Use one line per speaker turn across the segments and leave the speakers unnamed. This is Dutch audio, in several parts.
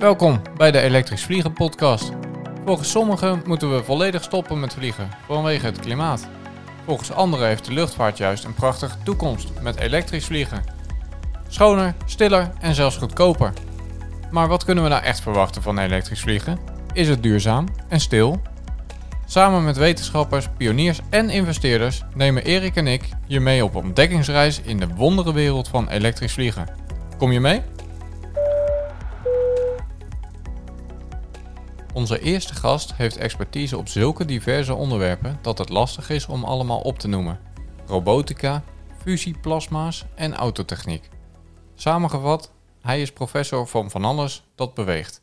Welkom bij de Elektrisch Vliegen podcast. Volgens sommigen moeten we volledig stoppen met vliegen vanwege het klimaat. Volgens anderen heeft de luchtvaart juist een prachtige toekomst met elektrisch vliegen. Schoner, stiller en zelfs goedkoper. Maar wat kunnen we nou echt verwachten van elektrisch vliegen? Is het duurzaam en stil? Samen met wetenschappers, pioniers en investeerders nemen Erik en ik je mee op ontdekkingsreis in de wondere wereld van elektrisch vliegen. Kom je mee? Onze eerste gast heeft expertise op zulke diverse onderwerpen dat het lastig is om allemaal op te noemen. Robotica, fusieplasma's en autotechniek. Samengevat, hij is professor van van alles dat beweegt.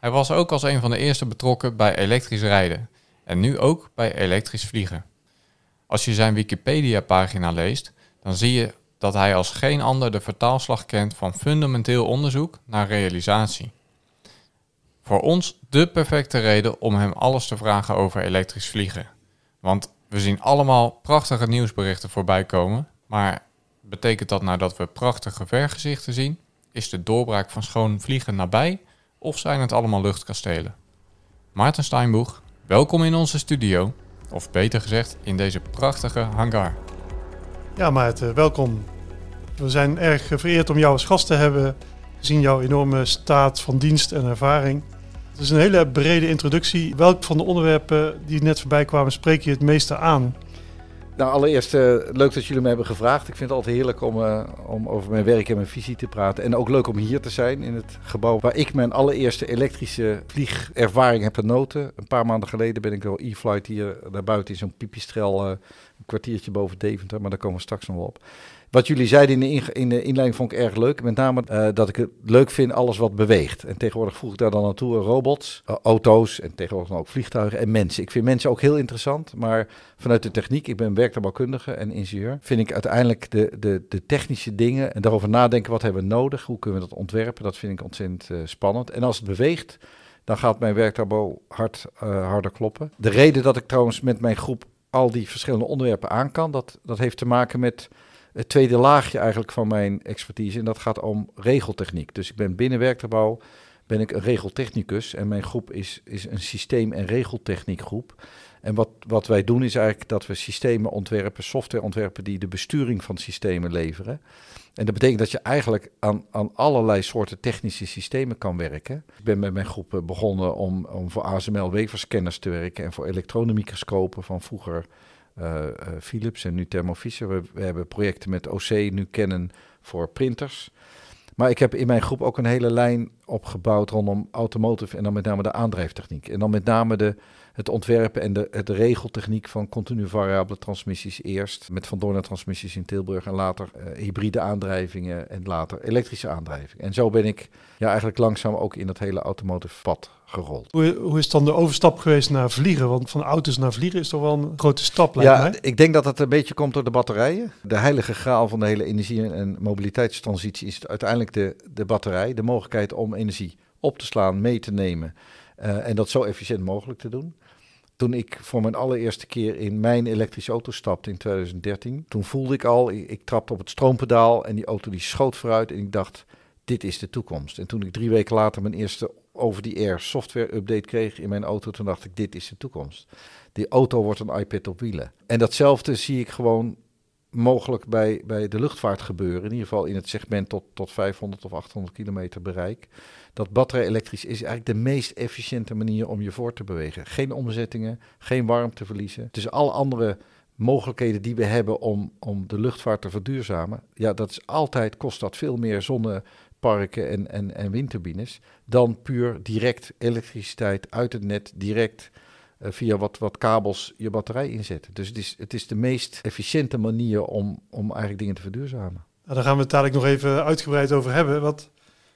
Hij was ook als een van de eerste betrokken bij elektrisch rijden en nu ook bij elektrisch vliegen. Als je zijn Wikipedia-pagina leest, dan zie je dat hij als geen ander de vertaalslag kent van fundamenteel onderzoek naar realisatie. Voor ons de perfecte reden om hem alles te vragen over elektrisch vliegen. Want we zien allemaal prachtige nieuwsberichten voorbij komen, maar betekent dat nou dat we prachtige vergezichten zien? Is de doorbraak van schoon vliegen nabij of zijn het allemaal luchtkastelen? Maarten Steinboeg, welkom in onze studio, of beter gezegd in deze prachtige hangar.
Ja, Maarten, welkom. We zijn erg vereerd om jou als gast te hebben, gezien jouw enorme staat van dienst en ervaring. Het is een hele brede introductie. Welk van de onderwerpen die net voorbij kwamen spreek je het meeste aan?
Nou, allereerst uh, leuk dat jullie me hebben gevraagd. Ik vind het altijd heerlijk om, uh, om over mijn werk en mijn visie te praten. En ook leuk om hier te zijn in het gebouw waar ik mijn allereerste elektrische vliegervaring heb genoten. Een paar maanden geleden ben ik door e-flight hier naar buiten in zo'n pipistrel, uh, een kwartiertje boven Deventer, maar daar komen we straks nog wel op. Wat jullie zeiden in de, in de inleiding vond ik erg leuk. Met name uh, dat ik het leuk vind alles wat beweegt. En tegenwoordig voeg ik daar dan naartoe robots, uh, auto's en tegenwoordig ook vliegtuigen en mensen. Ik vind mensen ook heel interessant. Maar vanuit de techniek, ik ben werktuigbouwkundige en ingenieur, vind ik uiteindelijk de, de, de technische dingen en daarover nadenken wat hebben we nodig, hoe kunnen we dat ontwerpen, dat vind ik ontzettend uh, spannend. En als het beweegt, dan gaat mijn werktuigbouw hard, harder kloppen. De reden dat ik trouwens met mijn groep al die verschillende onderwerpen aan kan, dat, dat heeft te maken met het tweede laagje eigenlijk van mijn expertise. En dat gaat om regeltechniek. Dus ik ben binnen werktuigbouw ben ik een regeltechnicus. En mijn groep is, is een systeem- en regeltechniekgroep. En wat, wat wij doen is eigenlijk dat we systemen ontwerpen, software ontwerpen die de besturing van systemen leveren. En dat betekent dat je eigenlijk aan, aan allerlei soorten technische systemen kan werken. Ik ben met mijn groep begonnen om, om voor ASML waferscanners te werken en voor elektronenmicroscopen van vroeger Philips en nu Thermo we, hebben projecten met OC, nu kennen voor printers. Maar ik heb in mijn groep ook een hele lijn opgebouwd rondom automotive en dan met name de aandrijftechniek. En dan met name de, het ontwerpen en de, de regeltechniek van continu variabele transmissies eerst. Met Van Doorn transmissies in Tilburg en later uh, hybride aandrijvingen en later elektrische aandrijvingen. En zo ben ik ja, eigenlijk langzaam ook in dat hele automotive pad gerold.
Hoe, hoe is dan de overstap geweest naar vliegen? Want van auto's naar vliegen is toch wel een grote stap, lijkt
ja,
mij.
ik denk dat het een beetje komt door de batterijen. De heilige graal van de hele energie- en mobiliteitstransitie is uiteindelijk de, de batterij. De mogelijkheid om energie op te slaan, mee te nemen uh, en dat zo efficiënt mogelijk te doen. Toen ik voor mijn allereerste keer in mijn elektrische auto stapte in 2013, toen voelde ik al, ik, trapte op het stroompedaal en die auto die schoot vooruit en ik dacht, dit is de toekomst. En toen ik drie weken later mijn eerste over die air software update kreeg in mijn auto, toen dacht ik, dit is de toekomst. Die auto wordt een iPad op wielen. En datzelfde zie ik gewoon mogelijk bij, bij de luchtvaart gebeuren. In ieder geval in het segment tot, tot 500 of 800 kilometer bereik. Dat batterij elektrisch is eigenlijk de meest efficiënte manier om je voor te bewegen. Geen omzettingen, geen warmte verliezen. Dus alle andere mogelijkheden die we hebben om, om de luchtvaart te verduurzamen. Ja, dat is altijd, kost dat veel meer zonneparken en, en, en windturbines. Dan puur direct elektriciteit uit het net, direct via wat, wat kabels je batterij inzetten. Dus het is, het is de meest efficiënte manier om, om eigenlijk dingen te verduurzamen.
Nou, daar gaan we het dadelijk nog even uitgebreid over hebben. Wat,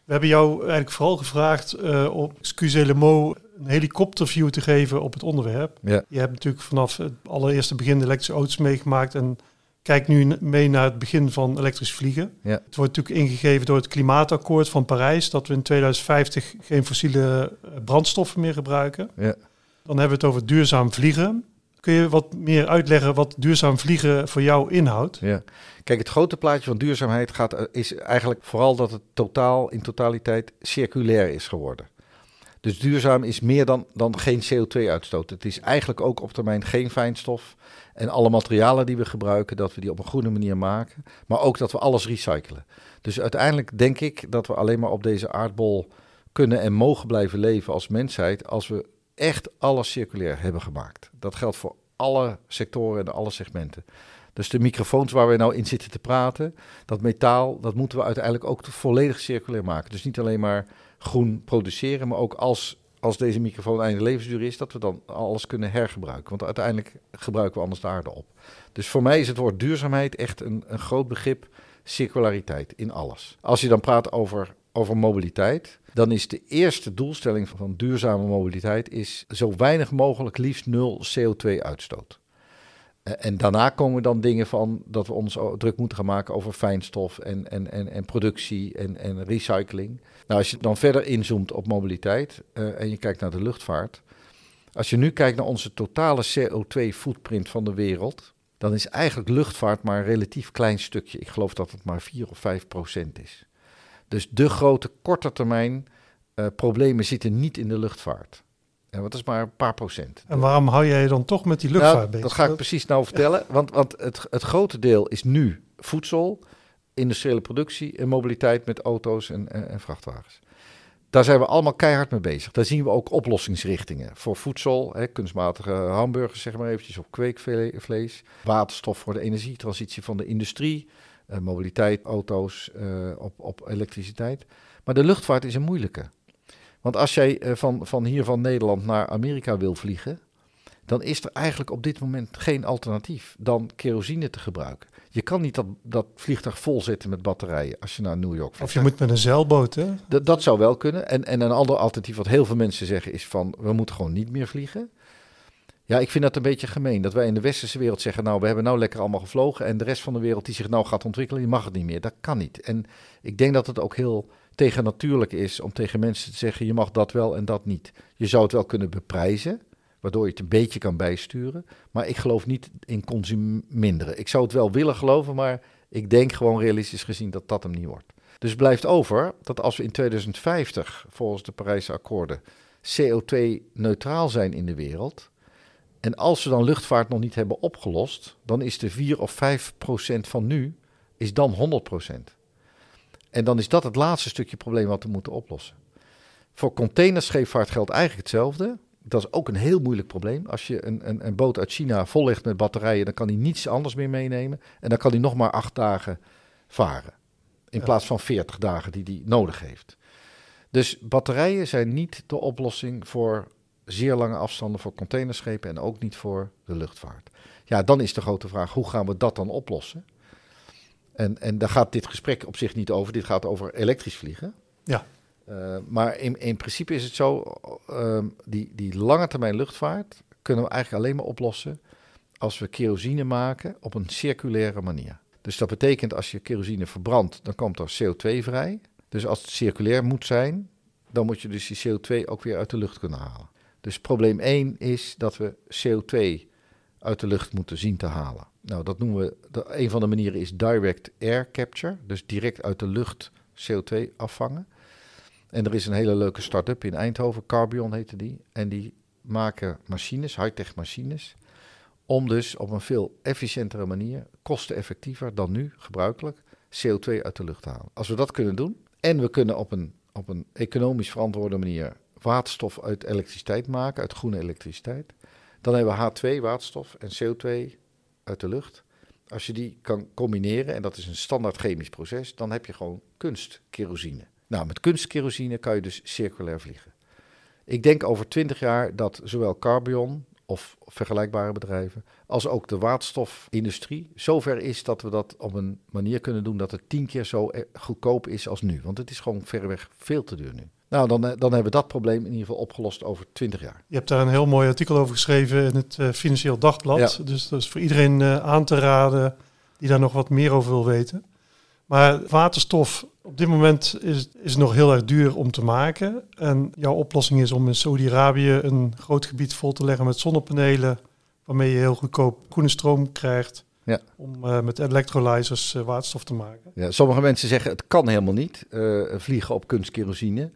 we hebben jou eigenlijk vooral gevraagd uh, op Excuse Le Mot een helikopterview te geven op het onderwerp.
Ja.
Je hebt natuurlijk vanaf het allereerste begin de elektrische auto's meegemaakt en kijkt nu mee naar het begin van elektrisch vliegen.
Ja.
Het wordt natuurlijk ingegeven door het klimaatakkoord van Parijs dat we in 2050 geen fossiele brandstoffen meer gebruiken.
Ja.
Dan hebben we het over duurzaam vliegen. Kun je wat meer uitleggen wat duurzaam vliegen voor jou inhoudt?
Ja. Kijk, het grote plaatje van duurzaamheid gaat, eh, is eigenlijk vooral dat het totaal in totaliteit circulair is geworden. Dus duurzaam is meer dan, dan geen CO2-uitstoot. Het is eigenlijk ook op termijn geen fijnstof. En alle materialen die we gebruiken, dat we die op een goede manier maken. Maar ook dat we alles recyclen. Dus uiteindelijk denk ik dat we alleen maar op deze aardbol kunnen en mogen blijven leven als mensheid. als we echt alles circulair hebben gemaakt. Dat geldt voor alle sectoren en alle segmenten. Dus de microfoons waar we nou in zitten te praten, dat metaal, dat moeten we uiteindelijk ook volledig circulair maken. Dus niet alleen maar groen produceren, maar ook als, als deze microfoon einde levensduur is, dat we dan alles kunnen hergebruiken. Want uiteindelijk gebruiken we anders de aarde op. Dus voor mij is het woord duurzaamheid echt een, een groot begrip, circulariteit in alles. Als je dan praat over, over mobiliteit, dan is de eerste doelstelling van duurzame mobiliteit is zo weinig mogelijk liefst nul CO2-uitstoot. Eh, en daarna komen dan dingen van dat we ons druk moeten gaan maken over fijnstof en, en, en, en productie en, en recycling. Nou, als je dan verder inzoomt op mobiliteit uh, en je kijkt naar de luchtvaart. Als je nu kijkt naar onze totale CO2-footprint van de wereld, dan is eigenlijk luchtvaart maar een relatief klein stukje. Ik geloof dat het maar 4 of 5 procent is. Dus de grote korte termijn uh, problemen zitten niet in de luchtvaart. En wat is maar een paar procent.
En waarom hou jij je dan toch met die luchtvaart nou, bezig?
Dat ga ik precies nou vertellen. Want, want het, het grote deel is nu voedsel, industriële productie en mobiliteit met auto's en, en, en, vrachtwagens. Daar zijn we allemaal keihard mee bezig. Daar zien we ook oplossingsrichtingen voor voedsel, hè, kunstmatige hamburgers, zeg maar eventjes, op kweekvlees, waterstof voor de energietransitie van de industrie, mobiliteit, auto's uh, op, op elektriciteit. Maar de luchtvaart is een moeilijke. Want als jij uh, van, van hier van Nederland naar Amerika wil vliegen, dan is er eigenlijk op dit moment geen alternatief dan kerosine te gebruiken. Je kan niet dat, dat vliegtuig volzetten met batterijen als je naar New York vliegt.
Of je moet met een zeilboot, hè?
D dat zou wel kunnen. En, en een ander alternatief wat heel veel mensen zeggen is van... we moeten gewoon niet meer vliegen. Ja, ik vind dat een beetje gemeen. Dat wij in de westerse wereld zeggen... nou, we hebben nou lekker allemaal gevlogen... en de rest van de wereld die zich nou gaat ontwikkelen... die mag het niet meer. Dat kan niet. En ik denk dat het ook heel tegennatuurlijk is... om tegen mensen te zeggen... je mag dat wel en dat niet. Je zou het wel kunnen beprijzen waardoor je het een beetje kan bijsturen. Maar ik geloof niet in consuminderen. Ik zou het wel willen geloven, maar ik denk gewoon realistisch gezien dat dat hem niet wordt. Dus blijft over dat als we in 2050 volgens de Parijse akkoorden CO2-neutraal zijn in de wereld. En als we dan luchtvaart nog niet hebben opgelost, dan is de 4 of 5 procent van nu is dan 100 procent. En dan is dat het laatste stukje probleem wat we moeten oplossen. Voor containerscheepvaart geldt eigenlijk hetzelfde dat is ook een heel moeilijk probleem. Als je een, een, een boot uit China vollegt met batterijen, dan kan hij niets anders meer meenemen. En dan kan hij nog maar acht dagen varen. In plaats van 40 dagen die hij nodig heeft. Dus batterijen zijn niet de oplossing voor zeer lange afstanden voor containerschepen en ook niet voor de luchtvaart. Ja, dan is de grote vraag: hoe gaan we dat dan oplossen? En, en daar gaat dit gesprek op zich niet over. Dit gaat over elektrisch vliegen.
Ja.
Uh, maar in, in principe is het zo, uh, die, die lange termijn luchtvaart kunnen we eigenlijk alleen maar oplossen als we kerosine maken op een circulaire manier. Dus dat betekent als je kerosine verbrandt, dan komt er CO2 vrij. Dus als het circulair moet zijn, dan moet je dus die CO2 ook weer uit de lucht kunnen halen. Dus probleem 1 is dat we CO2 uit de lucht moeten zien te halen. Nou, dat noemen we, een van de manieren is direct air capture, dus direct uit de lucht CO2 afvangen. En er is een hele leuke start-up in Eindhoven, Carbion heette die. En die maken machines, high-tech machines, om dus op een veel efficiëntere manier, kosteneffectiever dan nu gebruikelijk, CO2 uit de lucht te halen. Als we dat kunnen doen en we kunnen op een, op een economisch verantwoorde manier waterstof uit elektriciteit maken, uit groene elektriciteit, dan hebben we H2, waterstof en CO2 uit de lucht. Als je die kan combineren, en dat is een standaard chemisch proces, dan heb je gewoon kunstkerosine. Nou, met kunstkerosine kan je dus circulair vliegen. Ik denk over twintig jaar dat zowel Carbion of vergelijkbare bedrijven, als ook de waterstofindustrie, zover is dat we dat op een manier kunnen doen dat het tien keer zo e- goedkoop is als nu. Want het is gewoon verreweg veel te duur nu. Nou, dan, eh, dan hebben we dat probleem in ieder geval opgelost over 20 jaar.
Je hebt daar een heel mooi artikel over geschreven in het uh, Financieel Dagblad. Dus dat is voor iedereen uh, aan te raden die daar nog wat meer over wil weten. Maar waterstof op dit moment is, is nog heel erg duur om te maken. En jouw oplossing is om in Saudi-Arabië een groot gebied vol te leggen met zonnepanelen. waarmee je heel goedkoop groene stroom krijgt
Ja.
om eh, met electrolyzers eh, waterstof te maken.
Ja, sommige mensen zeggen het kan helemaal niet eh, vliegen op kunstkerosine.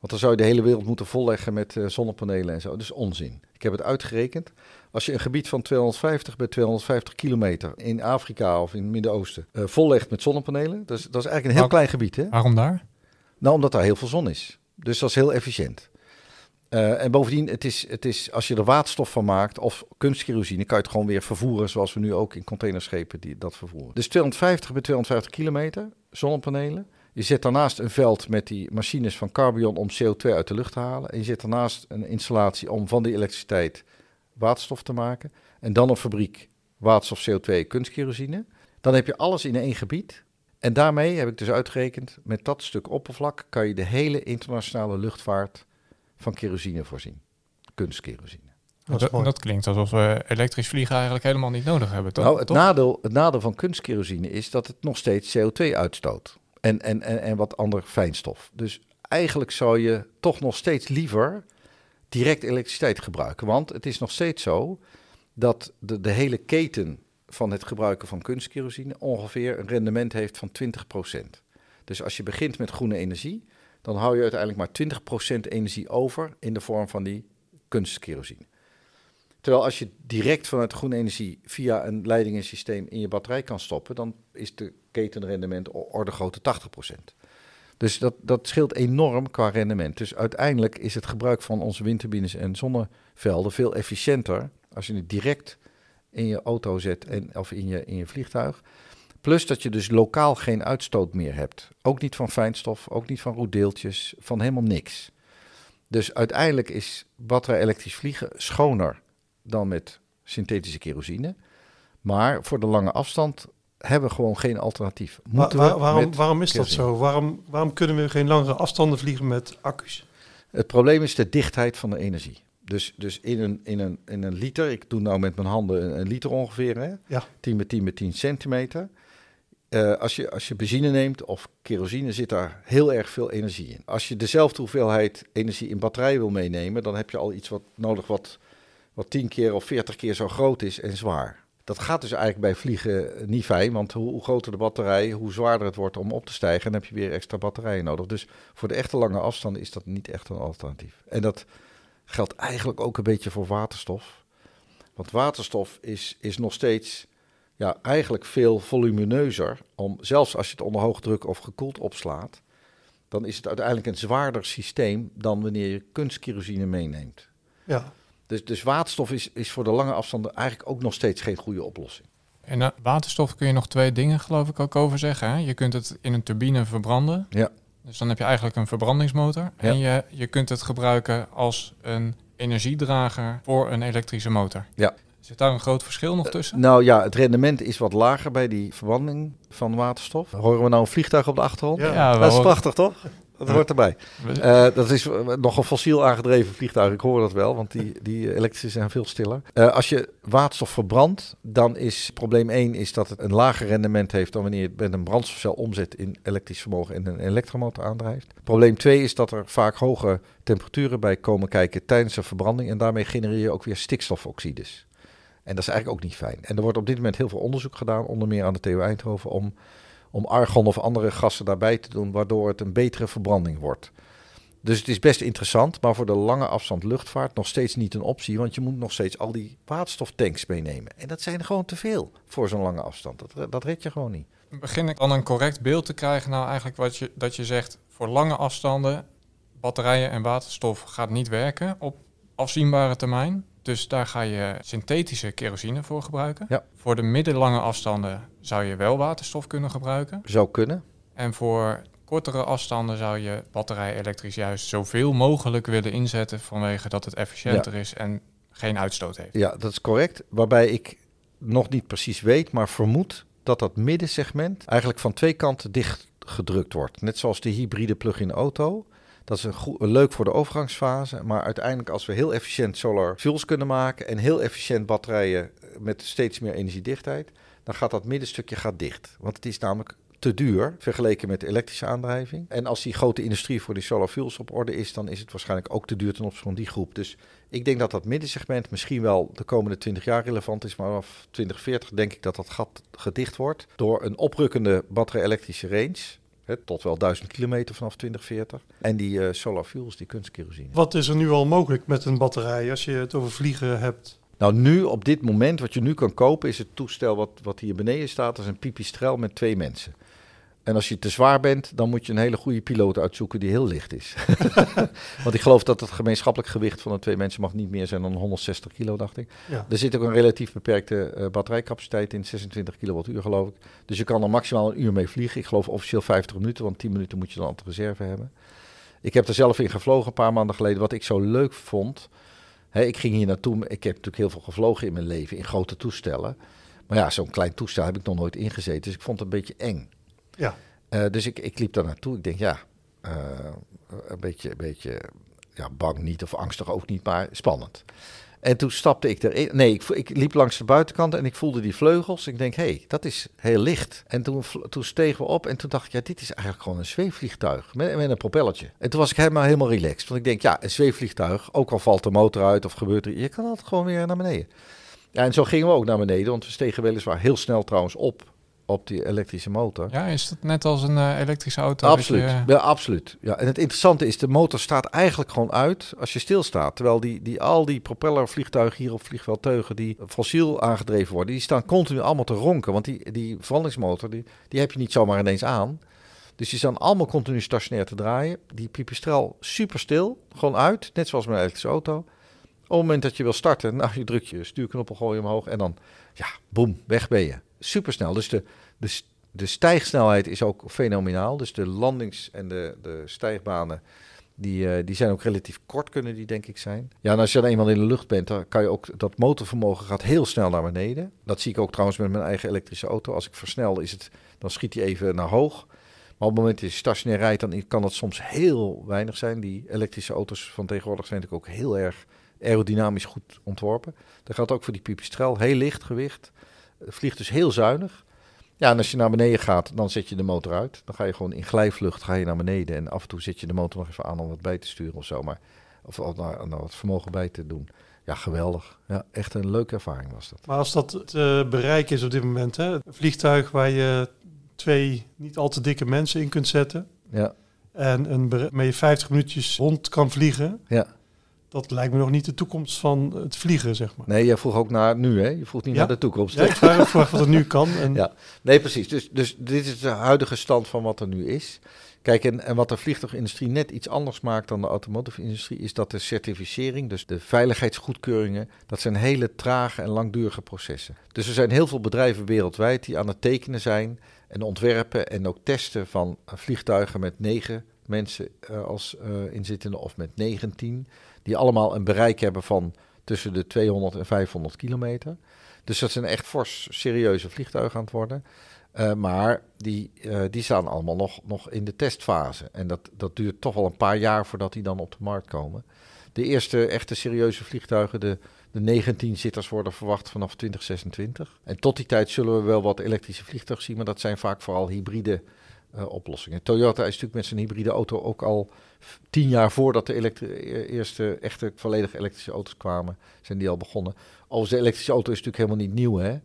Want dan zou je de hele wereld moeten volleggen met eh, zonnepanelen en zo. Dat is onzin. Ik heb het uitgerekend. Als je een gebied van 250 bij 250 kilometer in Afrika of in het Midden-Oosten eh, vollegt met zonnepanelen, dat is, dat is eigenlijk een heel klein gebied. Hè?
Waarom daar?
Nou, omdat daar heel veel zon is. Dus dat is heel efficiënt. Eh, en bovendien, het is, het is, als je er waterstof van maakt of kunstkerosine, kan je het gewoon weer vervoeren zoals we nu ook in containerschepen die dat vervoeren. Dus 250 bij 250 kilometer zonnepanelen. Je zet daarnaast een veld met die machines van Carbion om CO2 uit de lucht te halen. En je zet daarnaast een installatie om van die elektriciteit waterstof te maken. En dan een fabriek waterstof, CO2, kunstkerosine. Dan heb je alles in één gebied. En daarmee heb ik dus uitgerekend, met dat stuk oppervlak kan je de hele internationale luchtvaart van kerosine voorzien. Kunstkerosine.
Dat
klinkt alsof we elektrisch vliegen eigenlijk helemaal niet nodig hebben, toch?
Nou, het
Toch?
nadeel, het nadeel van kunstkerosine is dat het nog steeds CO2 uitstoot. En, en, en, en wat ander fijnstof. Dus eigenlijk zou je toch nog steeds liever direct elektriciteit gebruiken. Want het is nog steeds zo dat de, de hele keten van het gebruiken van kunstkerosine ongeveer een rendement heeft van 20%. Dus als je begint met groene energie, dan hou je uiteindelijk maar 20% energie over in de vorm van die kunstkerosine. Terwijl als je direct vanuit groene energie via een leiding en systeem in je batterij kan stoppen, dan is de ketenrendement orde grootte 80%. Dus dat, dat scheelt enorm qua rendement. Dus uiteindelijk is het gebruik van onze windturbines en zonnevelden veel efficiënter als je het direct in je auto zet en, of in je, in je vliegtuig. Plus dat je dus lokaal geen uitstoot meer hebt. Ook niet van fijnstof, ook niet van roetdeeltjes, van helemaal niks. Dus uiteindelijk is batterij elektrisch vliegen schoner dan met synthetische kerosine. Maar voor de lange afstand hebben we gewoon geen alternatief.
Wa-
Moeten
wa-
we
waarom, waarom is dat zo? Waarom, waarom kunnen we geen langere afstanden vliegen met accu's?
Het probleem is de dichtheid van de energie. Dus, dus in, een, in, een, in een liter, ik doe nou met mijn handen een, een liter ongeveer, hè?
Ja.
10 bij 10 bij 10 centimeter. Eh, als, je, als je benzine neemt of kerosine, zit daar heel erg veel energie in. Als je dezelfde hoeveelheid energie in batterij wil meenemen, dan heb je al iets wat nodig wat, wat 10 keer of 40 keer zo groot is en zwaar. Dat gaat dus eigenlijk bij vliegen niet fijn, want hoe, groter de batterij, hoe zwaarder het wordt om op te stijgen, en dan heb je weer extra batterijen nodig. Dus voor de echte lange afstanden is dat niet echt een alternatief. En dat geldt eigenlijk ook een beetje voor waterstof. Want waterstof is, is nog steeds ja, eigenlijk veel volumineuzer. Om, zelfs als je het onder hoog druk of gekoeld opslaat, dan is het uiteindelijk een zwaarder systeem dan wanneer je kunstkerosine meeneemt.
Ja,
Dus, dus waterstof is, is voor de lange afstanden eigenlijk ook nog steeds geen goede oplossing.
En uh, waterstof kun je nog twee dingen geloof ik ook over zeggen. Hè? Je kunt het in een turbine verbranden.
Ja.
Dus dan heb je eigenlijk een verbrandingsmotor.
Ja.
En je, je kunt het gebruiken als een energiedrager voor een elektrische motor.
Ja.
Zit daar een groot verschil nog tussen?
Nou ja, het rendement is wat lager bij die verbranding van waterstof. Horen we nou een vliegtuig op de achtergrond?
Ja.
Dat is prachtig, toch? Dat hoort erbij. Eh, dat is eh, nog een fossiel aangedreven vliegtuig. Ik hoor dat wel, want die, die elektrische zijn veel stiller. Eh, als je waterstof verbrandt, dan is probleem 1 is dat het een lager rendement heeft dan wanneer je het met een brandstofcel omzet in elektrisch vermogen en een elektromotor aandrijft. Probleem 2 is dat er vaak hoge temperaturen bij komen kijken tijdens de verbranding en daarmee genereer je ook weer stikstofoxides. En dat is eigenlijk ook niet fijn. En er wordt op dit moment heel veel onderzoek gedaan, onder meer aan de TU Eindhoven, om, om argon of andere gassen daarbij te doen, waardoor het een betere verbranding wordt. Dus het is best interessant, maar voor de lange afstand luchtvaart nog steeds niet een optie, want je moet nog steeds al die waterstoftanks meenemen. En dat zijn er gewoon te veel voor zo'n lange afstand. Dat, dat red je gewoon niet.
Begin ik dan een correct beeld te krijgen? Nou, eigenlijk wat je, dat je zegt voor lange afstanden, batterijen en waterstof gaat niet werken op afzienbare termijn. Dus daar ga je synthetische kerosine voor gebruiken.
Ja.
Voor de middellange afstanden zou je wel waterstof kunnen gebruiken.
Zou kunnen.
En voor kortere afstanden zou je batterij elektrisch juist zoveel mogelijk willen inzetten vanwege dat het efficiënter is en geen uitstoot heeft.
Ja, dat is correct. Waarbij ik nog niet precies weet, maar vermoed dat dat middensegment eigenlijk van twee kanten dichtgedrukt wordt. Net zoals de hybride plug-in auto. Dat is een goed, leuk voor de overgangsfase. Maar uiteindelijk als we heel efficiënt solar fuels kunnen maken en heel efficiënt batterijen met steeds meer energiedichtheid, dan gaat dat middenstukje gaat dicht. Want het is namelijk te duur vergeleken met elektrische aandrijving. En als die grote industrie voor die solar fuels op orde is, dan is het waarschijnlijk ook te duur ten opzichte van die groep. Dus ik denk dat dat middensegment misschien wel de komende 20 jaar relevant is, maar vanaf 2040 denk ik dat dat gat gedicht wordt door een oprukkende batterij-elektrische range. Tot wel 1000 kilometer vanaf 2040. En die uh, solar fuels, die kunstkerosine.
Wat is er nu al mogelijk met een batterij als je het over vliegen hebt?
Nou, nu op dit moment, wat je nu kan kopen, is het toestel wat, wat hier beneden staat. Dat is een pipistrel met twee mensen. En als je te zwaar bent, dan moet je een hele goede piloot uitzoeken die heel licht is. Want ik geloof dat het gemeenschappelijk gewicht van de twee mensen mag niet meer zijn dan 160 kilo, dacht ik. Ja. Er zit ook een relatief beperkte uh, batterijcapaciteit in, 26 kilowattuur geloof ik. Dus je kan er maximaal een uur mee vliegen. Ik geloof officieel 50 minuten, want 10 minuten moet je dan altijd reserve hebben. Ik heb er zelf in gevlogen een paar maanden geleden. Wat ik zo leuk vond, ik ging hier naartoe. Ik heb natuurlijk heel veel gevlogen in mijn leven, in grote toestellen. Maar ja, zo'n klein toestel heb ik nog nooit ingezeten. Dus ik vond het een beetje eng. Ja. Uh, dus ik, ik liep daar naartoe. Ik denk, ja, uh, een beetje, een beetje ja, bang niet of angstig ook niet, maar spannend. En toen stapte ik erin. Nee, ik, ik, liep langs de buitenkant en ik voelde die vleugels. Ik denk, hé, hey, dat is heel licht. En toen, toen stegen we op en toen dacht ik, ja, dit is eigenlijk gewoon een zweefvliegtuig met, met een propellertje. En toen was ik helemaal, helemaal relaxed. Want ik denk, ja, een zweefvliegtuig, ook al valt de motor uit of gebeurt er, je kan altijd gewoon weer naar beneden. Ja, en zo gingen we ook naar beneden, want we stegen weliswaar heel snel trouwens op op die elektrische motor.
Ja, is dat net als een uh, elektrische auto?
Absoluut, ja, absoluut. Ja, en het interessante is, de motor staat eigenlijk gewoon uit als je stilstaat. Terwijl die, die, al die propellervliegtuigen hier op vliegveld Teugen, die fossiel aangedreven worden, die staan continu allemaal te ronken. Want die, die die, die heb je niet zomaar ineens aan. Dus die staan allemaal continu stationair te draaien. Die pipistrel super stil, gewoon uit, net zoals mijn elektrische auto. Op het moment dat je wil starten, nou, je drukt je stuurknop gooi je omhoog en dan, ja, boem, weg ben je supersnel. Dus de, de, de stijgsnelheid is ook fenomenaal. Dus de landings- en de, de stijgbanen, die, uh, die zijn ook relatief kort, kunnen die denk ik zijn. Ja, en als je dan eenmaal in de lucht bent, dan kan je ook, dat motorvermogen gaat heel snel naar beneden. Dat zie ik ook trouwens met mijn eigen elektrische auto. Als ik versnel, is het, dan schiet hij even naar hoog. Maar op het moment dat je stationair rijdt, dan kan dat soms heel weinig zijn. Die elektrische auto's van tegenwoordig zijn natuurlijk ook heel erg aerodynamisch goed ontworpen. Dat geldt ook voor die pipistrel. Heel licht gewicht. Vliegt dus heel zuinig. Ja, en als je naar beneden gaat, dan zet je de motor uit. Dan ga je gewoon in glijvlucht ga je naar beneden. En af en toe zet je de motor nog even aan om wat bij te sturen of zo. Maar, of, nou, nou, wat vermogen bij te doen. Ja, geweldig. Ja, echt een leuke ervaring was dat.
Maar als dat het uh, bereik is op dit moment, hè? een vliegtuig waar je twee niet al te dikke mensen in kunt zetten. Ja. En een met je 50 minuutjes rond kan vliegen. Ja dat lijkt me nog niet de toekomst van het vliegen, zeg maar.
Nee, jij vroeg ook naar nu, hè? Je vroeg niet naar de toekomst.
Ja, ik vraag wat er nu kan. En...
Ja, nee, precies. Dus, dus dit is de huidige stand van wat er nu is. Kijk, en, en wat de vliegtuigindustrie net iets anders maakt dan de automotive-industrie, is dat de certificering, dus de veiligheidsgoedkeuringen, dat zijn hele trage en langdurige processen. Dus er zijn heel veel bedrijven wereldwijd die aan het tekenen zijn en ontwerpen en ook testen van vliegtuigen met negen mensen uh, als uh, inzittende of met 19 die allemaal een bereik hebben van tussen de 200 en 500 kilometer. Dus dat zijn echt fors serieuze vliegtuigen aan het worden. Uh, maar die, uh, die staan allemaal nog, nog in de testfase. En dat, dat duurt toch wel een paar jaar voordat die dan op de markt komen. De eerste echte serieuze vliegtuigen, de, de 19 zitters, worden verwacht vanaf 2026. En tot die tijd zullen we wel wat elektrische vliegtuigen zien, maar dat zijn vaak vooral hybride oplossingen. Toyota is natuurlijk met zijn hybride auto ook al tien jaar voordat de e-, eerste echte volledig elektrische auto's kwamen, zijn die al begonnen. Overigens, de elektrische auto is natuurlijk helemaal niet nieuw, hè.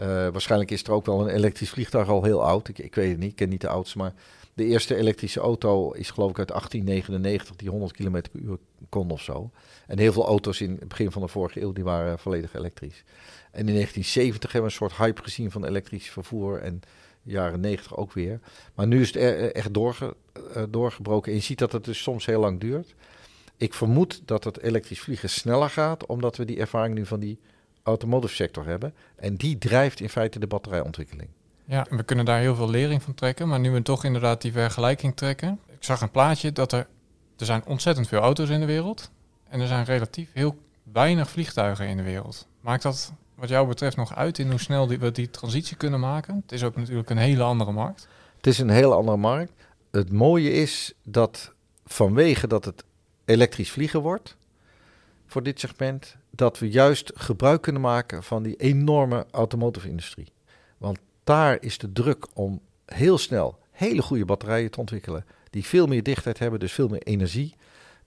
Uh, waarschijnlijk is er ook wel een elektrisch vliegtuig al heel oud. Ik, ik weet het niet, ik ken niet de oudste, maar de eerste elektrische auto is geloof ik uit 1899, die 100 km per uur kon of zo. En heel veel auto's in het begin van de vorige eeuw, die waren volledig elektrisch. En in 1970 hebben we een soort hype gezien van elektrisch vervoer en jaren 90 ook weer. Maar nu is het echt doorge, uh, doorgebroken. En je ziet dat het dus soms heel lang duurt. Ik vermoed dat het elektrisch vliegen sneller gaat, omdat we die ervaring nu van die automotive sector hebben. En die drijft in feite de batterijontwikkeling.
Ja, we kunnen daar heel veel lering van trekken. Maar nu we toch inderdaad die vergelijking trekken. Ik zag een plaatje dat er, er zijn ontzettend veel auto's in de wereld. En er zijn relatief heel weinig vliegtuigen in de wereld. Maakt dat wat jou betreft nog uit in hoe snel die, we die transitie kunnen maken? Het is ook natuurlijk een hele andere markt.
Het is een hele andere markt. Het mooie is dat vanwege dat het elektrisch vliegen wordt voor dit segment, dat we juist gebruik kunnen maken van die enorme automotive industrie. Want daar is de druk om heel snel hele goede batterijen te ontwikkelen. Die veel meer dichtheid hebben, dus veel meer energie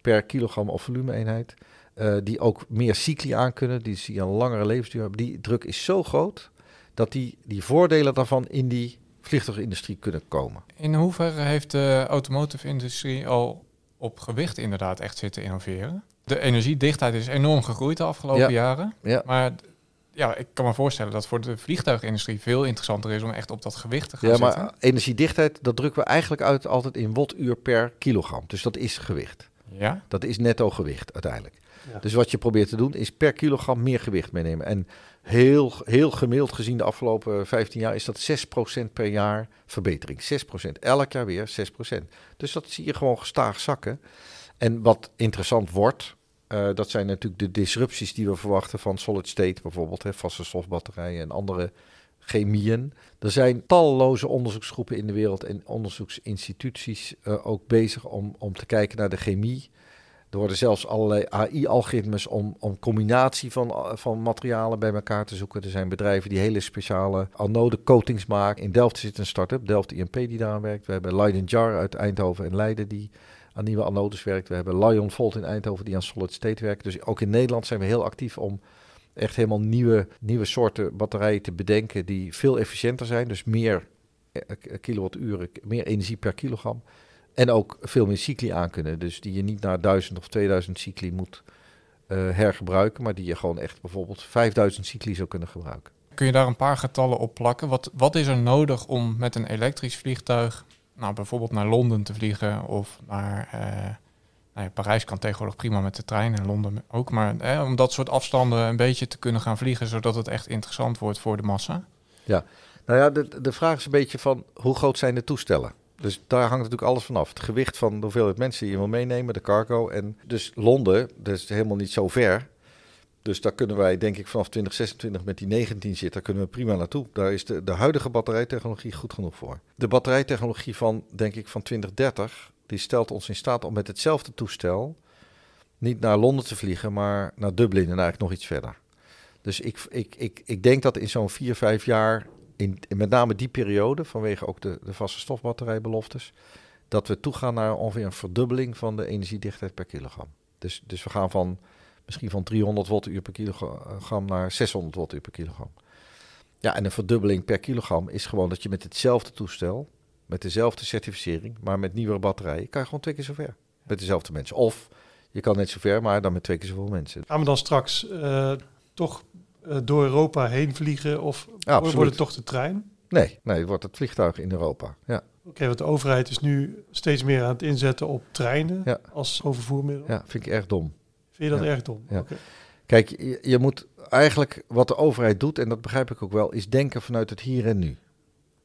per kilogram of volume-eenheid. Uh, die ook meer cycli aankunnen, die, die een langere levensduur hebben. Die druk is zo groot dat die, die voordelen daarvan in die vliegtuigindustrie kunnen komen.
In hoeverre heeft de automotive industrie al op gewicht inderdaad echt zitten innoveren? De energiedichtheid is enorm gegroeid de afgelopen jaren. Ja. Maar ja, ik kan me voorstellen dat voor de vliegtuigindustrie veel interessanter is om echt op dat gewicht te gaan
ja,
zitten.
maar energiedichtheid, dat drukken we eigenlijk uit altijd in wattuur per kilogram. Dus dat is gewicht.
Ja?
Dat is netto gewicht uiteindelijk. Dus wat je probeert te doen is per kilogram meer gewicht meenemen. En heel, heel gemiddeld gezien de afgelopen 15 jaar is dat 6% per jaar verbetering. 6%. Elk jaar weer 6%. Dus dat zie je gewoon gestaag zakken. En wat interessant wordt, uh, dat zijn natuurlijk de disrupties die we verwachten van solid state, bijvoorbeeld hè, vaste stofbatterijen en andere chemieën. Er zijn talloze onderzoeksgroepen in de wereld en onderzoeksinstituties uh, ook bezig om, om te kijken naar de chemie er worden zelfs allerlei AI-algoritmes om, om combinatie van, van materialen bij elkaar te zoeken. Er zijn bedrijven die hele speciale anode coatings maken. In Delft zit een start-up, Delft IMP, die daaraan werkt. We hebben Leiden Jar uit Eindhoven en Leiden die aan nieuwe anodes werkt. We hebben Lion Volt in Eindhoven die aan solid state werkt. Dus ook in Nederland zijn we heel actief om echt helemaal nieuwe, nieuwe soorten batterijen te bedenken die veel efficiënter zijn. Dus meer eh, kilowatturen, meer energie per kilogram. En ook veel meer cycli aan kunnen. Dus die je niet naar 1000 of 2000 cycli moet uh, hergebruiken. Maar die je gewoon echt bijvoorbeeld 5000 cycli zou kunnen gebruiken.
Kun je daar een paar getallen op plakken? Wat, wat is er nodig om met een elektrisch vliegtuig nou, bijvoorbeeld naar Londen te vliegen of naar uh, nou ja, Parijs kan tegenwoordig prima met de trein en Londen ook. Maar om dat soort afstanden een beetje te kunnen gaan vliegen, zodat het echt interessant wordt voor de massa.
Ja, nou ja, de, de vraag is een beetje van hoe groot zijn de toestellen? Dus daar hangt natuurlijk alles vanaf. Het gewicht van de hoeveelheid mensen die je wil meenemen, de cargo. En dus Londen, dat is helemaal niet zo ver. Dus daar kunnen wij, denk ik, vanaf 2026 met die 19 zit, daar kunnen we prima naartoe. Daar is de, de huidige batterijtechnologie goed genoeg voor. De batterijtechnologie van, denk ik, van 2030, die stelt ons in staat om met hetzelfde toestel niet naar Londen te vliegen, maar naar Dublin en eigenlijk nog iets verder. Dus ik, ik, ik, ik denk dat in zo'n 4, 5 jaar in, met name die periode, vanwege ook de, de vaste stofbatterijbeloftes, dat we toegaan naar ongeveer een verdubbeling van de energiedichtheid per kilogram. Dus, dus we gaan van misschien van 300 wattuur per kilogram naar 600 wattuur per kilogram. Ja, en een verdubbeling per kilogram is gewoon dat je met hetzelfde toestel, met dezelfde certificering, maar met nieuwere batterijen, kan je gewoon twee keer zover. Met dezelfde mensen. Of je kan net zover, maar dan met twee keer zoveel mensen.
Gaan we dan straks uh, toch door Europa heen vliegen of ja, wordt het toch de trein?
Nee, nee, wordt het vliegtuig in Europa. Ja.
Oké, want de overheid is nu steeds meer aan het inzetten op treinen ja. als overvoermiddel.
Ja, vind ik erg dom.
Vind je dat erg dom?
Ja. Kijk, je, je, moet eigenlijk wat de overheid doet, en dat begrijp ik ook wel, is denken vanuit het hier en nu.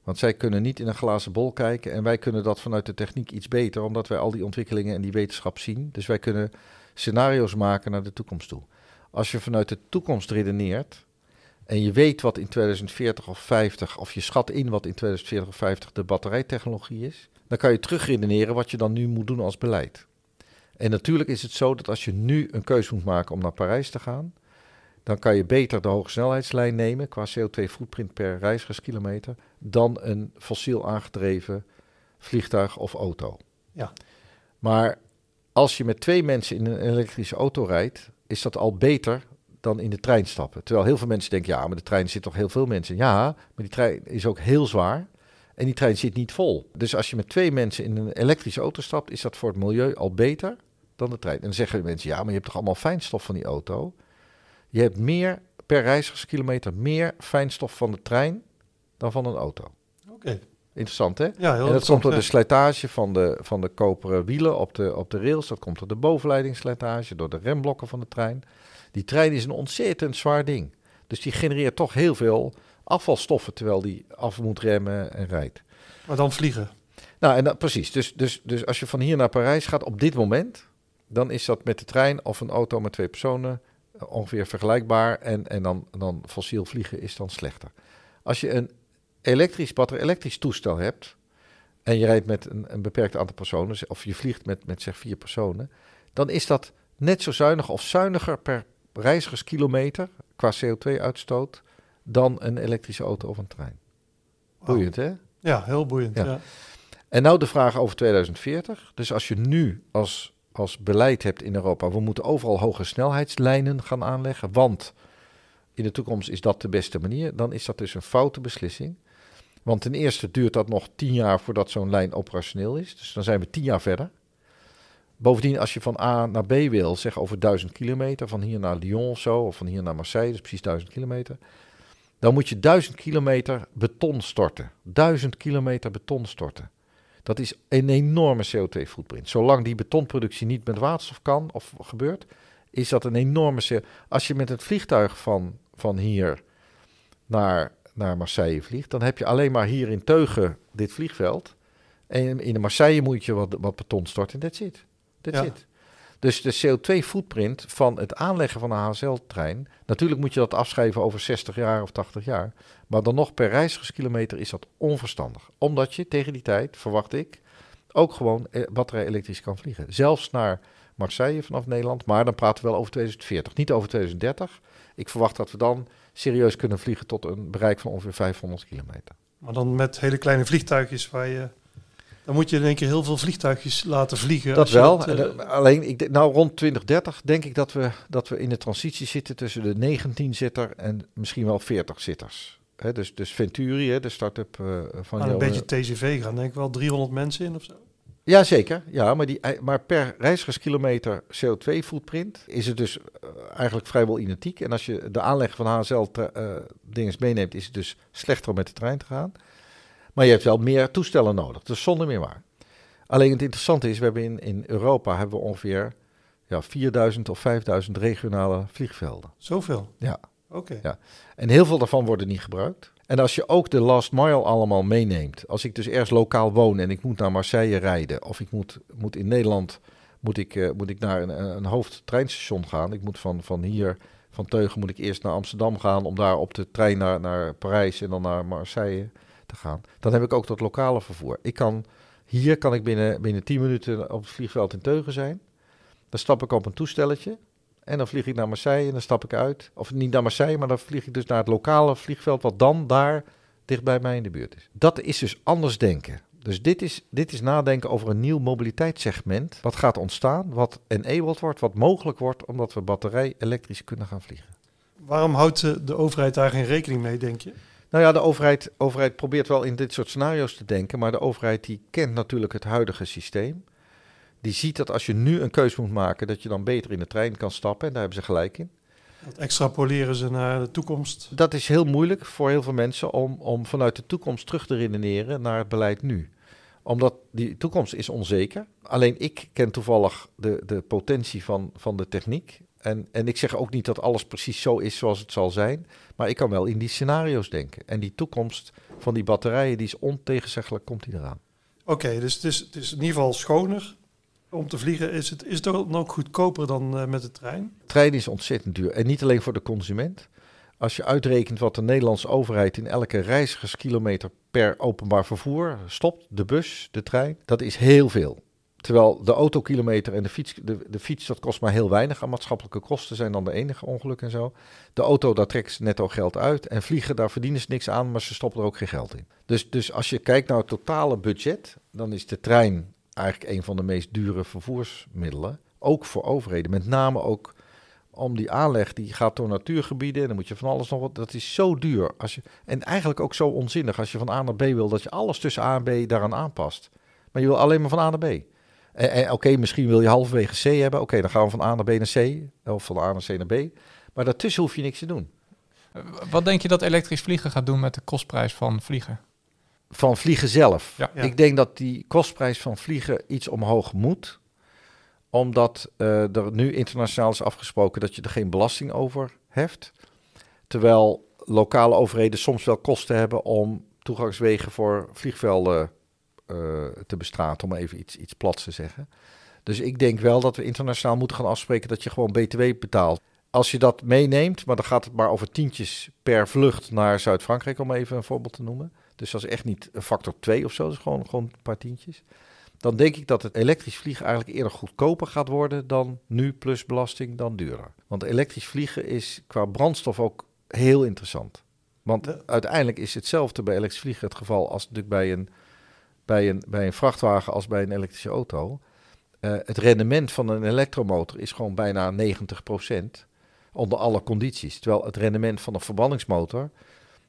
Want zij kunnen niet in een glazen bol kijken en wij kunnen dat vanuit de techniek iets beter, omdat wij al die ontwikkelingen en die wetenschap zien. Dus wij kunnen scenario's maken naar de toekomst toe. Als je vanuit de toekomst redeneert en je weet wat in 2040 of 50, of je schat in wat in 2040 of 50 de batterijtechnologie is, dan kan je terugredeneren wat je dan nu moet doen als beleid. En natuurlijk is het zo dat als je nu een keuze moet maken om naar Parijs te gaan, dan kan je beter de hogesnelheidslijn nemen qua CO2-footprint per reizigerskilometer dan een fossiel aangedreven vliegtuig of auto.
Ja.
Maar als je met twee mensen in een elektrische auto rijdt, is dat al beter dan in de trein stappen. Terwijl heel veel mensen denken, ja, maar de trein zit toch heel veel mensen. Ja, maar die trein is ook heel zwaar. En die trein zit niet vol. Dus als je met twee mensen in een elektrische auto stapt, is dat voor het milieu al beter dan de trein. En dan zeggen mensen, ja, maar je hebt toch allemaal fijnstof van die auto. Je hebt meer per reizigerskilometer meer fijnstof van de trein dan van een auto.
Oké.
Interessant, hè?
Ja,
heel en dat komt door de slijtage van de, van de koperen wielen op de, op de rails. Dat komt door de bovenleidingsslijtage, door de remblokken van de trein. Die trein is een ontzettend zwaar ding. Dus die genereert toch heel veel afvalstoffen terwijl die af moet remmen en rijdt.
Maar dan vliegen.
Nou, en dat, precies. Dus, dus, dus als je van hier naar Parijs gaat op dit moment, dan is dat met de trein of een auto met twee personen eh, ongeveer vergelijkbaar. En, en dan, dan fossiel vliegen is dan slechter. Als je een elektrisch batterij-elektrisch toestel hebt en je rijdt met een, een beperkt aantal personen, of je vliegt met, met zeg vier personen, dan is dat net zo zuinig of zuiniger per reizigerskilometer qua CO2-uitstoot dan een elektrische auto of een trein. Boeiend, hè?
Ja, heel boeiend.
Ja.
Ja.
En nou de vraag over 2040. Dus als je nu als, als beleid hebt in Europa, we moeten overal hoge snelheidslijnen gaan aanleggen, want in de toekomst is dat de beste manier, dan is dat dus een foute beslissing. Want ten eerste duurt dat nog tien jaar voordat zo'n lijn operationeel is. Dus dan zijn we tien jaar verder. Bovendien, als je van A naar B wil, zeg over duizend kilometer, van hier naar Lyon of zo, of van hier naar Marseille, dus precies duizend kilometer, dan moet je duizend kilometer beton storten. Duizend kilometer beton storten. Dat is een enorme CO2-footprint. Zolang die betonproductie niet met waterstof kan of gebeurt, is dat een enorme CO2. Als je met het vliegtuig van, van hier naar, naar Marseille vliegt, dan heb je alleen maar hier in Teugen dit vliegveld. En in Marseille moet je wat, wat beton storten en that's it. That's
Ja.
it. Dus de CO2-footprint van het aanleggen van een HSL-trein, natuurlijk moet je dat afschrijven over 60 jaar of 80 jaar, maar dan nog per reizigerskilometer is dat onverstandig. Omdat je tegen die tijd, verwacht ik, ook gewoon eh, batterij elektrisch kan vliegen. Zelfs naar Marseille vanaf Nederland, maar dan praten we wel over 2040, niet over 2030. Ik verwacht dat we dan serieus kunnen vliegen tot een bereik van ongeveer 500 kilometer.
Maar dan met hele kleine vliegtuigjes waar je... Dan moet je in één keer heel veel vliegtuigjes laten vliegen.
Dat wel.
dat, eh,
eh, alleen, ik, denk- nou rond 2030 denk ik dat we, dat we in de transitie zitten tussen de 19-zitter en misschien wel 40-zitters. Hè, dus, dus Venturi, hè, de start-up eh, van
aan een beetje TCV gaan, denk ik wel 300 mensen in of zo.
Ja, zeker. Ja, maar, die, maar per reizigerskilometer CO2-footprint is het dus eh, eigenlijk vrijwel identiek. En als je de aanleg van HSL-dingen meeneemt, is het dus slechter om met de trein te gaan. Maar je hebt wel meer toestellen nodig. Dat is zonder meer waar. Alleen het interessante is, we hebben in, in Europa hebben we ongeveer ja, 4000 of 5000 regionale vliegvelden.
Zoveel?
Ja.
Oké.
Ja. En heel veel daarvan worden niet gebruikt. En als je ook de last mile allemaal meeneemt. Als ik dus ergens lokaal woon en ik moet naar Marseille rijden. Of ik moet, moet in Nederland moet ik, eh, moet ik naar een, een hoofdtreinstation gaan. Ik moet van, van hier, van Teugen, moet ik eerst naar Amsterdam gaan. Om daar op de trein naar, naar Parijs en dan naar Marseille te gaan. Dan heb ik ook dat lokale vervoer. Ik kan, hier kan ik binnen, binnen 10 minuten op het vliegveld in Teugen zijn. Dan stap ik op een toestelletje. En dan vlieg ik naar Marseille en dan stap ik uit. Of niet naar Marseille, maar dan vlieg ik dus naar het lokale vliegveld, wat dan daar dicht bij mij in de buurt is. Dat is dus anders denken. Dus dit is, dit is nadenken over een nieuw mobiliteitssegment. Wat gaat ontstaan, wat enabled wordt, wat mogelijk wordt, omdat we batterij elektrisch kunnen gaan vliegen.
Waarom houdt de, de overheid daar geen rekening mee, denk je?
Nou ja, de overheid, overheid probeert wel in dit soort scenario's te denken, maar de overheid die kent natuurlijk het huidige systeem. Die ziet dat als je nu een keuze moet maken, dat je dan beter in de trein kan stappen. En daar hebben ze gelijk in.
Dat extrapoleren ze naar de toekomst.
Dat is heel moeilijk voor heel veel mensen om, om vanuit de toekomst terug te redeneren naar het beleid nu. Omdat die toekomst is onzeker. Alleen ik ken toevallig de, de potentie van, van de techniek. En, en ik zeg ook niet dat alles precies zo is zoals het zal zijn. Maar ik kan wel in die scenario's denken. En die toekomst van die batterijen, die is ontegenzeggelijk, komt die eraan.
Oké, dus het is, het is in ieder geval schoner om te vliegen. Is het, is het dan ook goedkoper dan eh, met de trein?
Trein is ontzettend duur. En niet alleen voor de consument. Als je uitrekent wat de Nederlandse overheid in elke reizigerskilometer per openbaar vervoer stopt, de bus, de trein, dat is heel veel. Terwijl de autokilometer en de fiets, de, de fiets, dat kost maar heel weinig aan maatschappelijke kosten, zijn dan de enige ongelukken en zo. De auto, daar trekken ze netto geld uit. En vliegen, daar verdienen ze niks aan, maar ze stoppen er ook geen geld in. Dus, dus als je kijkt naar het totale budget, dan is de trein eigenlijk een van de meest dure vervoersmiddelen. Ook voor overheden, met name ook om die aanleg, die gaat door natuurgebieden en dan moet je van alles nog wat. Dat is zo duur. Als je, en eigenlijk ook zo onzinnig als je van A naar B wil, dat je alles tussen A en B daaraan aanpast. Maar je wil alleen maar van A naar B. En, oké, misschien wil je halverwege C hebben. Oké, dan gaan we van A naar B naar C. Of van A naar C naar B. Maar daartussen hoef je niks te doen.
Wat denk je dat elektrisch vliegen gaat doen met de kostprijs van vliegen?
Van vliegen zelf.
Ja.
Ja.
Ik denk dat die kostprijs van vliegen iets omhoog moet. Omdat eh, er nu internationaal is afgesproken dat je er geen belasting over heft. Terwijl lokale overheden soms wel kosten hebben om toegangswegen voor vliegvelden eh, te bestraten, om even iets, iets plats te zeggen. Dus ik denk wel dat we internationaal moeten gaan afspreken dat je gewoon BTW betaalt. Als je dat meeneemt, maar dan gaat het maar over tientjes per vlucht naar Zuid-Frankrijk, om even een voorbeeld te noemen. Dus dat is echt niet een factor 2 of zo, dat is gewoon, gewoon een paar tientjes. Dan denk ik dat het elektrisch vliegen eigenlijk eerder goedkoper gaat worden dan nu plus belasting dan duurder. Want elektrisch vliegen is qua brandstof ook heel interessant. Want
De-
uiteindelijk is hetzelfde bij elektrisch vliegen het geval als natuurlijk bij een, bij een, bij een vrachtwagen als bij een elektrische auto. Eh, het rendement van een elektromotor is gewoon bijna 90% onder alle condities. Terwijl het rendement van een verbrandingsmotor,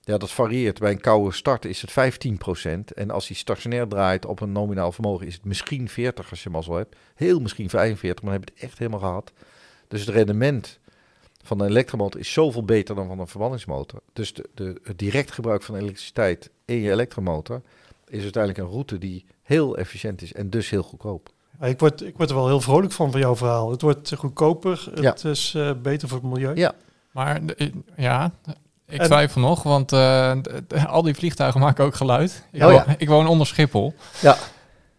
ja, dat varieert. Bij een koude start is het 15%. En als hij stationair draait op een nominaal vermogen is het misschien 40 als je hem al zo hebt. Heel misschien 45, maar dan heb je het echt helemaal gehad. Dus het rendement van een elektromotor is zoveel beter dan van een verbrandingsmotor. Dus de, de, het direct gebruik van elektriciteit in je elektromotor is uiteindelijk een route die heel efficiënt is en dus heel goedkoop.
Ik word, ik word er wel heel vrolijk van van jouw verhaal. Het wordt eh, goedkoper, het is eh, beter voor het milieu.
Ja.
Maar de- ja, ik
En-
twijfel nog, want eh, al die vliegtuigen maken ook geluid. Ik,
Oh
woon,
ja.
ik woon onder Schiphol.
Ja.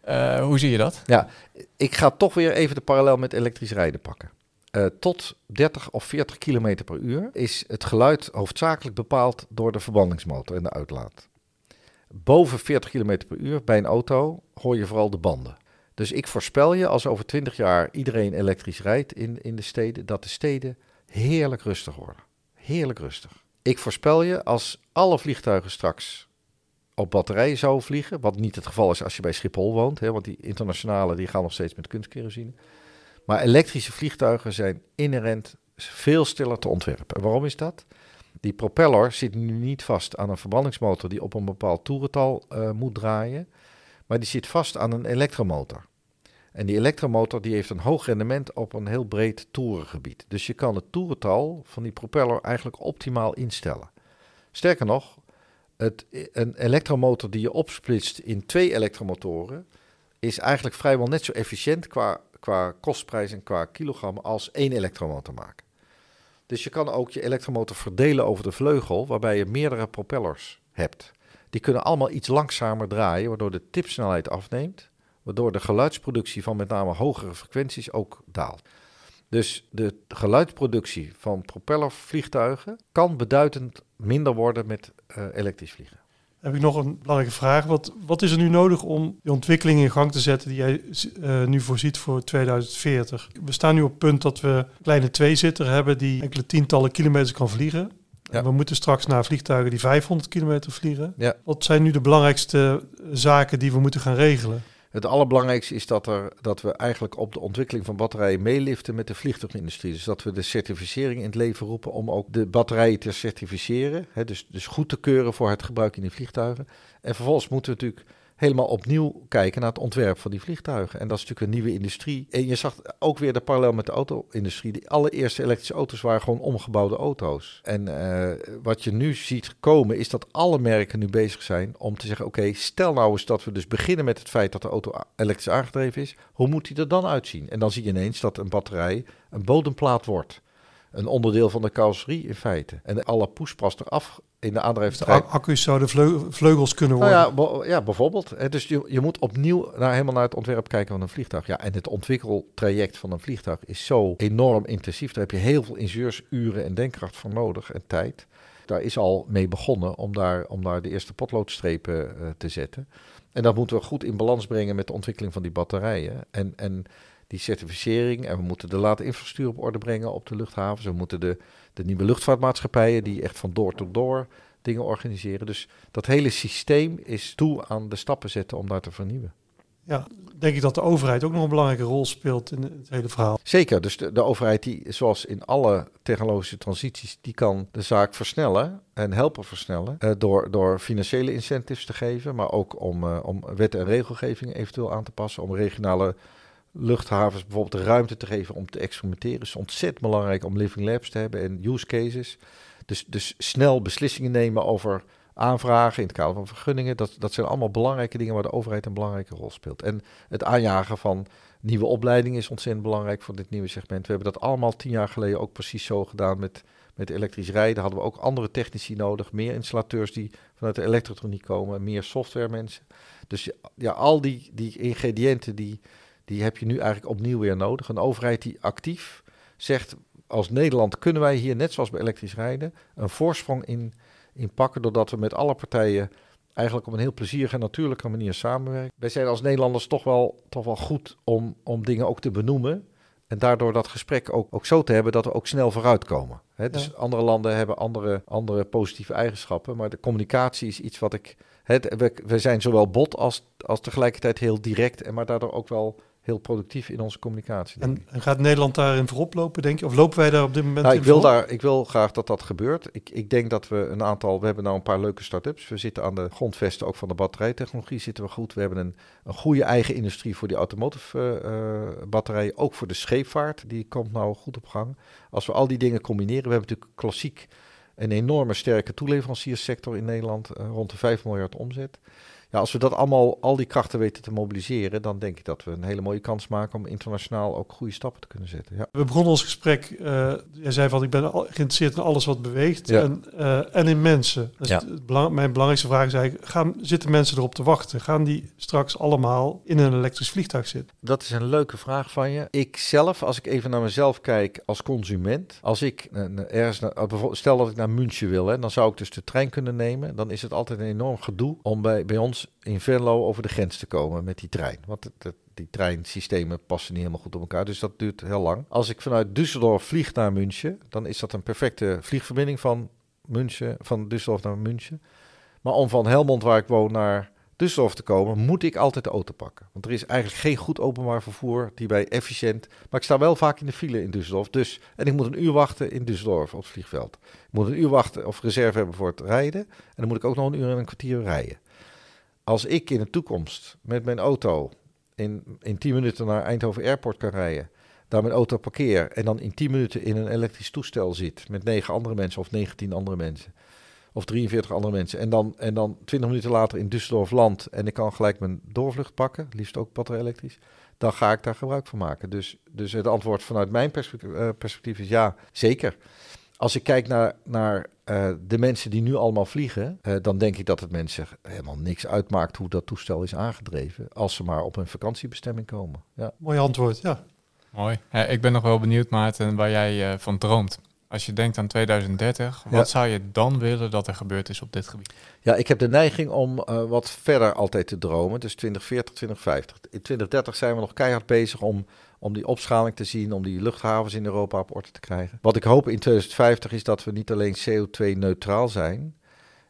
Eh, hoe zie je dat?
Ik ga toch weer even de parallel met elektrisch rijden pakken. Eh, tot 30 of 40 kilometer per uur is het geluid hoofdzakelijk bepaald door de verbrandingsmotor en de uitlaat. Boven 40 kilometer per uur bij een auto hoor je vooral de banden. Dus ik voorspel je, als over 20 jaar iedereen elektrisch rijdt in, in de steden, dat de steden heerlijk rustig worden. Heerlijk rustig. Ik voorspel je, als alle vliegtuigen straks op batterijen zouden vliegen, wat niet het geval is als je bij Schiphol woont, hè, want die internationale die gaan nog steeds met kunstkerosine. Maar elektrische vliegtuigen zijn inherent veel stiller te ontwerpen. En waarom is dat? Die propeller zit nu niet vast aan een verbrandingsmotor die op een bepaald toerental eh, moet draaien, maar die zit vast aan een elektromotor. En die elektromotor die heeft een hoog rendement op een heel breed toerengebied. Dus je kan het toerental van die propeller eigenlijk optimaal instellen. Sterker nog, het, een elektromotor die je opsplitst in twee elektromotoren is eigenlijk vrijwel net zo efficiënt qua, qua kostprijs en qua kilogram als één elektromotor maken. Dus je kan ook je elektromotor verdelen over de vleugel, waarbij je meerdere propellers hebt. Die kunnen allemaal iets langzamer draaien, waardoor de tipsnelheid afneemt, waardoor de geluidsproductie van met name hogere frequenties ook daalt. Dus de geluidsproductie van propellervliegtuigen kan beduidend minder worden met eh, elektrisch vliegen.
Heb ik nog een belangrijke vraag. Wat, wat is er nu nodig om die ontwikkeling in gang te zetten die jij eh, nu voorziet voor 2040? We staan nu op het punt dat we een kleine tweezitter hebben die enkele tientallen kilometers kan vliegen.
Ja.
En We moeten straks naar vliegtuigen die 500 kilometer vliegen.
Ja.
Wat zijn nu de belangrijkste zaken die we moeten gaan regelen?
Het allerbelangrijkste is dat, er, dat we eigenlijk op de ontwikkeling van batterijen meeliften met de vliegtuigindustrie. Dus dat we de certificering in het leven roepen om ook de batterijen te certificeren. Hè, dus, dus goed te keuren voor het gebruik in die vliegtuigen. En vervolgens moeten we natuurlijk helemaal opnieuw kijken naar het ontwerp van die vliegtuigen. En dat is natuurlijk een nieuwe industrie. En je zag ook weer de parallel met de auto-industrie. De allereerste elektrische auto's waren gewoon omgebouwde auto's. En eh, wat je nu ziet komen is dat alle merken nu bezig zijn om te zeggen... oké, stel nou eens dat we dus beginnen met het feit dat de auto elektrisch aangedreven is. Hoe moet die er dan uitzien? En dan zie je ineens dat een batterij een bodemplaat wordt. Een onderdeel van de carrosserie in feite. En alle poespas eraf in de
Dus de accu's zouden vleu- vleugels kunnen
Nou
worden.
ja, bo- ja, bijvoorbeeld. Dus je, je moet opnieuw naar, helemaal naar het ontwerp kijken van een vliegtuig. Ja, en het ontwikkeltraject van een vliegtuig is zo enorm intensief. Daar heb je heel veel ingenieursuren en denkkracht voor nodig en tijd. Daar is al mee begonnen om daar, om daar de eerste potloodstrepen eh, te zetten. En dat moeten we goed in balans brengen met de ontwikkeling van die batterijen. En, en die certificering. En we moeten de late infrastructuur op orde brengen op de luchthavens. We moeten de, de nieuwe luchtvaartmaatschappijen die echt van door tot door dingen organiseren. Dus dat hele systeem is toe aan de stappen zetten om daar te vernieuwen.
Ja, denk ik dat de overheid ook nog een belangrijke rol speelt in het hele verhaal.
Zeker, dus de, de overheid die, zoals in alle technologische transities, die kan de zaak versnellen en helpen versnellen eh, door, door financiële incentives te geven, maar ook om, eh, om wet en regelgeving eventueel aan te passen, om regionale luchthavens bijvoorbeeld de ruimte te geven om te experimenteren. Is ontzettend belangrijk om living labs te hebben en use cases. Dus, dus snel beslissingen nemen over aanvragen in het kader van vergunningen. Dat, dat zijn allemaal belangrijke dingen waar de overheid een belangrijke rol speelt. En het aanjagen van nieuwe opleidingen is ontzettend belangrijk voor dit nieuwe segment. We hebben dat allemaal tien jaar geleden ook precies zo gedaan met, met elektrisch rijden. Hadden we ook andere technici nodig, meer installateurs die vanuit de elektrotroniek komen, meer software mensen. Dus ja, al die, die ingrediënten die, die heb je nu eigenlijk opnieuw weer nodig. Een overheid die actief zegt, als Nederland kunnen wij hier, net zoals bij elektrisch rijden, een voorsprong in, in pakken, doordat we met alle partijen eigenlijk op een heel plezierige en natuurlijke manier samenwerken. Wij zijn als Nederlanders toch wel, toch wel goed om, om dingen ook te benoemen. En daardoor dat gesprek ook, ook zo te hebben dat we ook snel vooruitkomen. Hè, dus
Ja.
andere landen hebben andere, andere positieve eigenschappen. Maar de communicatie is iets wat ik. Het, we, we zijn zowel bot als, als tegelijkertijd heel direct. En maar daardoor ook wel heel productief in onze communicatie.
En, en gaat Nederland daarin voorop lopen, denk je? Of lopen wij daar op dit moment
Nou,
in
ik, wil
voorop?
daar, ik wil graag dat dat gebeurt. Ik, ik denk dat we een aantal... We hebben nou een paar leuke start-ups. We zitten aan de grondvesten ook van de batterijtechnologie zitten we goed. We hebben een, een goede eigen industrie voor die automotive eh, eh, batterijen. Ook voor de scheepvaart. Die komt nou goed op gang. Als we al die dingen combineren... We hebben natuurlijk klassiek een enorme sterke toeleverancierssector in Nederland. eh, rond de 5 miljard omzet. Ja, als we dat allemaal, al die krachten weten te mobiliseren... dan denk ik dat we een hele mooie kans maken... om internationaal ook goede stappen te kunnen zetten. Ja.
We begonnen ons gesprek, eh jij zei van ik ben al- geïnteresseerd in alles wat beweegt
Ja.
en, eh, en in mensen. Dus
Ja.
het, het belang- mijn belangrijkste vraag is eigenlijk, gaan, zitten mensen erop te wachten? Gaan die straks allemaal in een elektrisch vliegtuig zitten?
Dat is een leuke vraag van je. Ik zelf, als ik even naar mezelf kijk als consument, als ik eh, ergens, naar, bijvoorbeeld, stel dat ik naar München wil, hè, dan zou ik dus de trein kunnen nemen. Dan is het altijd een enorm gedoe om bij, bij ons in Venlo over de grens te komen met die trein. Want die treinsystemen passen niet helemaal goed op elkaar, dus dat duurt heel lang. Als ik vanuit Düsseldorf vlieg naar München, dan is dat een perfecte vliegverbinding van München, van Düsseldorf naar München. Maar om van Helmond, waar ik woon, naar Düsseldorf te komen, moet ik altijd de auto pakken. Want er is eigenlijk geen goed openbaar vervoer die bij efficiënt... Maar ik sta wel vaak in de file in Düsseldorf. Dus, en ik moet een uur wachten in Düsseldorf op het vliegveld. Ik moet een uur wachten of reserve hebben voor het rijden. En dan moet ik ook nog een uur en een kwartier rijden. Als ik in de toekomst met mijn auto in, in 10 minuten naar Eindhoven Airport kan rijden... daar mijn auto parkeer en dan in 10 minuten in een elektrisch toestel zit... met 9 andere mensen of 19 andere mensen of 43 andere mensen. En dan, en dan 20 minuten later in Düsseldorf land en ik kan gelijk mijn doorvlucht pakken, liefst ook batterij-elektrisch, dan ga ik daar gebruik van maken. Dus, dus het antwoord vanuit mijn perspectief, eh, perspectief is ja, zeker. Als ik kijk naar, naar eh, de mensen die nu allemaal vliegen, eh, dan denk ik dat het mensen helemaal niks uitmaakt hoe dat toestel is aangedreven, als ze maar op een vakantiebestemming komen. Ja.
Mooi antwoord, ja.
Mooi. Ja, ik ben nog wel benieuwd, Maarten, waar jij eh, van droomt. Als je denkt aan 2030, wat
Ja.
zou je dan willen dat er gebeurd is op dit gebied?
Ja, ik heb de neiging om eh, wat verder altijd te dromen. Dus 2040, 2050. In 2030 zijn we nog keihard bezig om, om die opschaling te zien, om die luchthavens in Europa op orde te krijgen. Wat ik hoop in 2050 is dat we niet alleen CO2-neutraal zijn.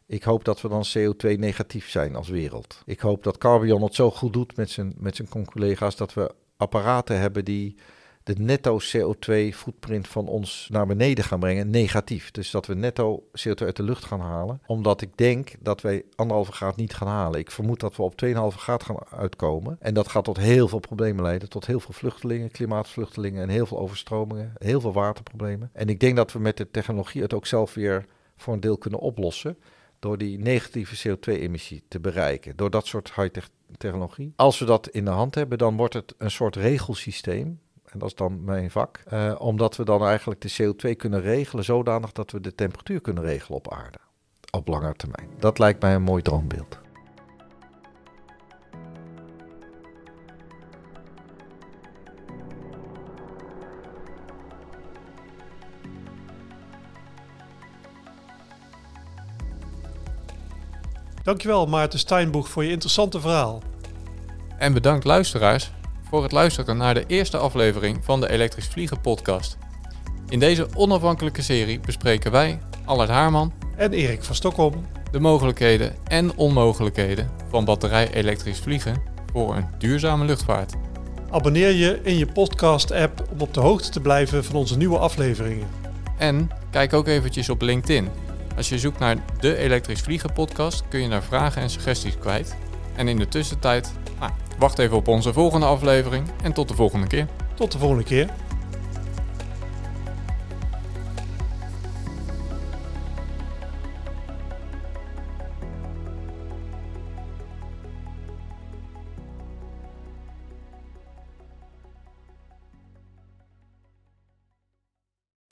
Ik hoop dat we dan CO2-negatief zijn als wereld. Ik hoop dat Carbion het zo goed doet met zijn, met zijn collega's dat we apparaten hebben die de netto CO2-footprint van ons naar beneden gaan brengen, negatief. Dus dat we netto CO2 uit de lucht gaan halen. Omdat ik denk dat wij anderhalve graad niet gaan halen. Ik vermoed dat we op 2,5 graad gaan uitkomen. En dat gaat tot heel veel problemen leiden. Tot heel veel vluchtelingen, klimaatvluchtelingen en heel veel overstromingen. Heel veel waterproblemen. En ik denk dat we met de technologie het ook zelf weer voor een deel kunnen oplossen. Door die negatieve CO2-emissie te bereiken. Door dat soort high-tech technologie. Als we dat in de hand hebben, dan wordt het een soort regelsysteem. En dat is dan mijn vak. eh, omdat we dan eigenlijk de CO2 kunnen regelen zodanig dat we de temperatuur kunnen regelen op aarde. Op lange termijn. Dat lijkt mij een mooi droombeeld.
Dankjewel Maarten Steinboeg voor je interessante verhaal.
En bedankt luisteraars voor het luisteren naar de eerste aflevering van de Elektrisch Vliegen podcast. In deze onafhankelijke serie bespreken wij, Allard Haarman,
En Erik van Stockholm.
de mogelijkheden en onmogelijkheden van batterij-elektrisch vliegen voor een duurzame luchtvaart.
Abonneer je in je podcast-app om op de hoogte te blijven van onze nieuwe afleveringen.
En kijk ook eventjes op LinkedIn. Als je zoekt naar de Elektrisch Vliegen podcast kun je daar vragen en suggesties kwijt. En in de tussentijd, nou, wacht even op onze volgende aflevering en tot de volgende keer.
Tot de volgende keer.